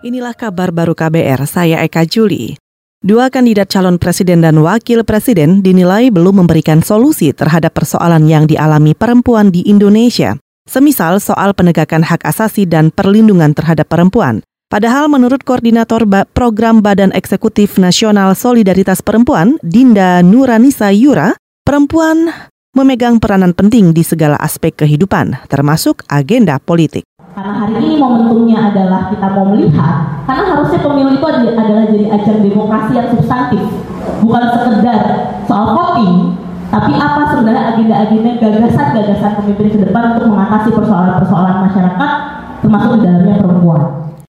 Inilah kabar baru KBR, saya Eka Juli. Dua kandidat calon presiden dan wakil presiden dinilai belum memberikan solusi terhadap persoalan yang dialami perempuan di Indonesia, semisal soal penegakan hak asasi dan perlindungan terhadap perempuan. Padahal menurut Koordinator Program Badan Eksekutif Nasional Solidaritas Perempuan, Dinda Nuranisa Yura, perempuan memegang peranan penting di segala aspek kehidupan, termasuk agenda politik. Karena hari ini momentumnya adalah kita mau melihat, karena harusnya pemilu itu adalah jadi ajang demokrasi yang substantif, bukan sekedar soal voting, tapi apa sebenarnya agenda-agenda gagasan-gagasan pemimpin ke depan untuk mengatasi persoalan-persoalan masyarakat, termasuk di dalamnya perempuan.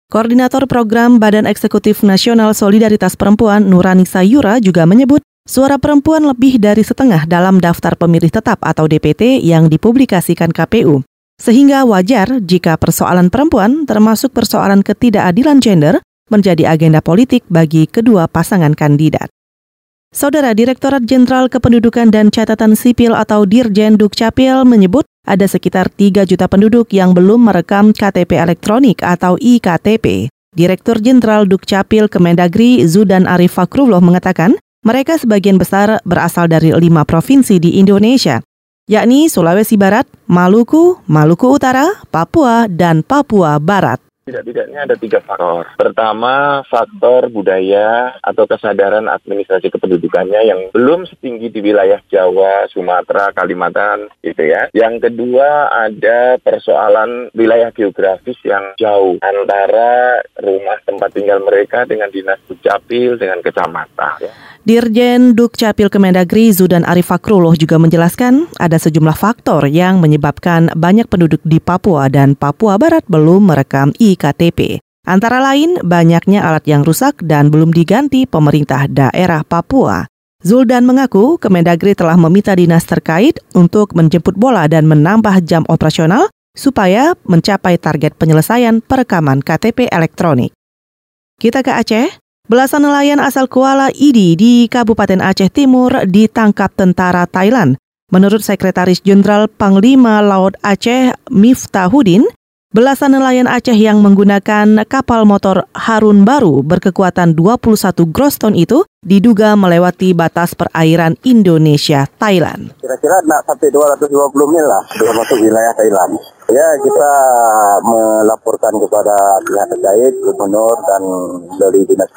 Koordinator Program Badan Eksekutif Nasional Solidaritas Perempuan Nuranisa Yura juga menyebut suara perempuan lebih dari setengah dalam daftar pemilih tetap atau DPT yang dipublikasikan KPU. Sehingga wajar jika persoalan perempuan, termasuk persoalan ketidakadilan gender, menjadi agenda politik bagi kedua pasangan kandidat. Saudara Direktorat Jenderal Kependudukan dan Catatan Sipil atau Dirjen Dukcapil menyebut ada sekitar 3 juta penduduk yang belum merekam KTP elektronik atau IKTP. Direktur Jenderal Dukcapil Kemendagri Zudan Arif Fakrullah mengatakan, mereka sebagian besar berasal dari lima provinsi di Indonesia, yakni Sulawesi Barat, Maluku, Maluku Utara, Papua, dan Papua Barat. Tidak-tidaknya ada tiga faktor. Pertama, faktor budaya atau kesadaran administrasi kependudukannya yang belum setinggi di wilayah Jawa, Sumatera, Kalimantan, gitu ya. Yang kedua, ada persoalan wilayah geografis yang jauh antara rumah tempat tinggal mereka dengan dinas dukcapil dengan kecamatan. Ya. Dirjen Dukcapil Kemendagri Zudan Arif juga menjelaskan ada sejumlah faktor yang menyebabkan banyak penduduk di Papua dan Papua Barat belum merekam iktp. Antara lain, banyaknya alat yang rusak dan belum diganti pemerintah daerah Papua. Zuldan mengaku Kemendagri telah meminta dinas terkait untuk menjemput bola dan menambah jam operasional supaya mencapai target penyelesaian perekaman KTP elektronik. Kita ke Aceh. Belasan nelayan asal Kuala Idi di Kabupaten Aceh Timur ditangkap tentara Thailand. Menurut Sekretaris Jenderal Panglima Laut Aceh Miftahudin, belasan nelayan Aceh yang menggunakan kapal motor Harun Baru berkekuatan 21 gross ton itu diduga melewati batas perairan Indonesia Thailand. Kira-kira sampai 220 mil lah sudah masuk wilayah Thailand. Ya, kita melaporkan kepada pihak terkait, gubernur dan dari dinas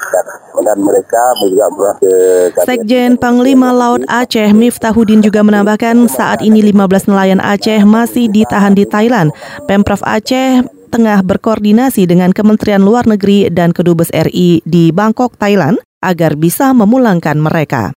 dan mereka juga ke Sekjen Panglima Laut Aceh Miftahudin juga menambahkan saat ini 15 nelayan Aceh masih ditahan di Thailand. Pemprov Aceh tengah berkoordinasi dengan Kementerian Luar Negeri dan Kedubes RI di Bangkok, Thailand agar bisa memulangkan mereka.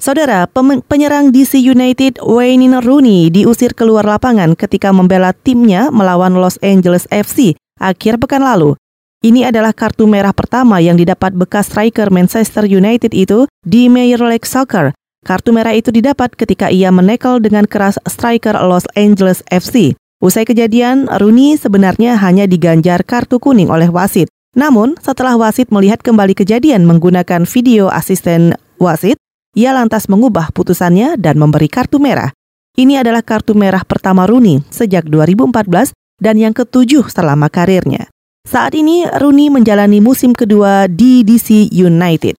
Saudara, penyerang DC United Wayne Rooney diusir keluar lapangan ketika membela timnya melawan Los Angeles FC akhir pekan lalu. Ini adalah kartu merah pertama yang didapat bekas striker Manchester United itu di Major League Soccer. Kartu merah itu didapat ketika ia menekel dengan keras striker Los Angeles FC. Usai kejadian, Rooney sebenarnya hanya diganjar kartu kuning oleh wasit. Namun, setelah wasit melihat kembali kejadian menggunakan video asisten wasit, ia lantas mengubah putusannya dan memberi kartu merah. Ini adalah kartu merah pertama Rooney sejak 2014 dan yang ketujuh selama karirnya. Saat ini Rooney menjalani musim kedua di DC United.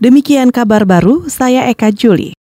Demikian kabar baru, saya Eka Juli.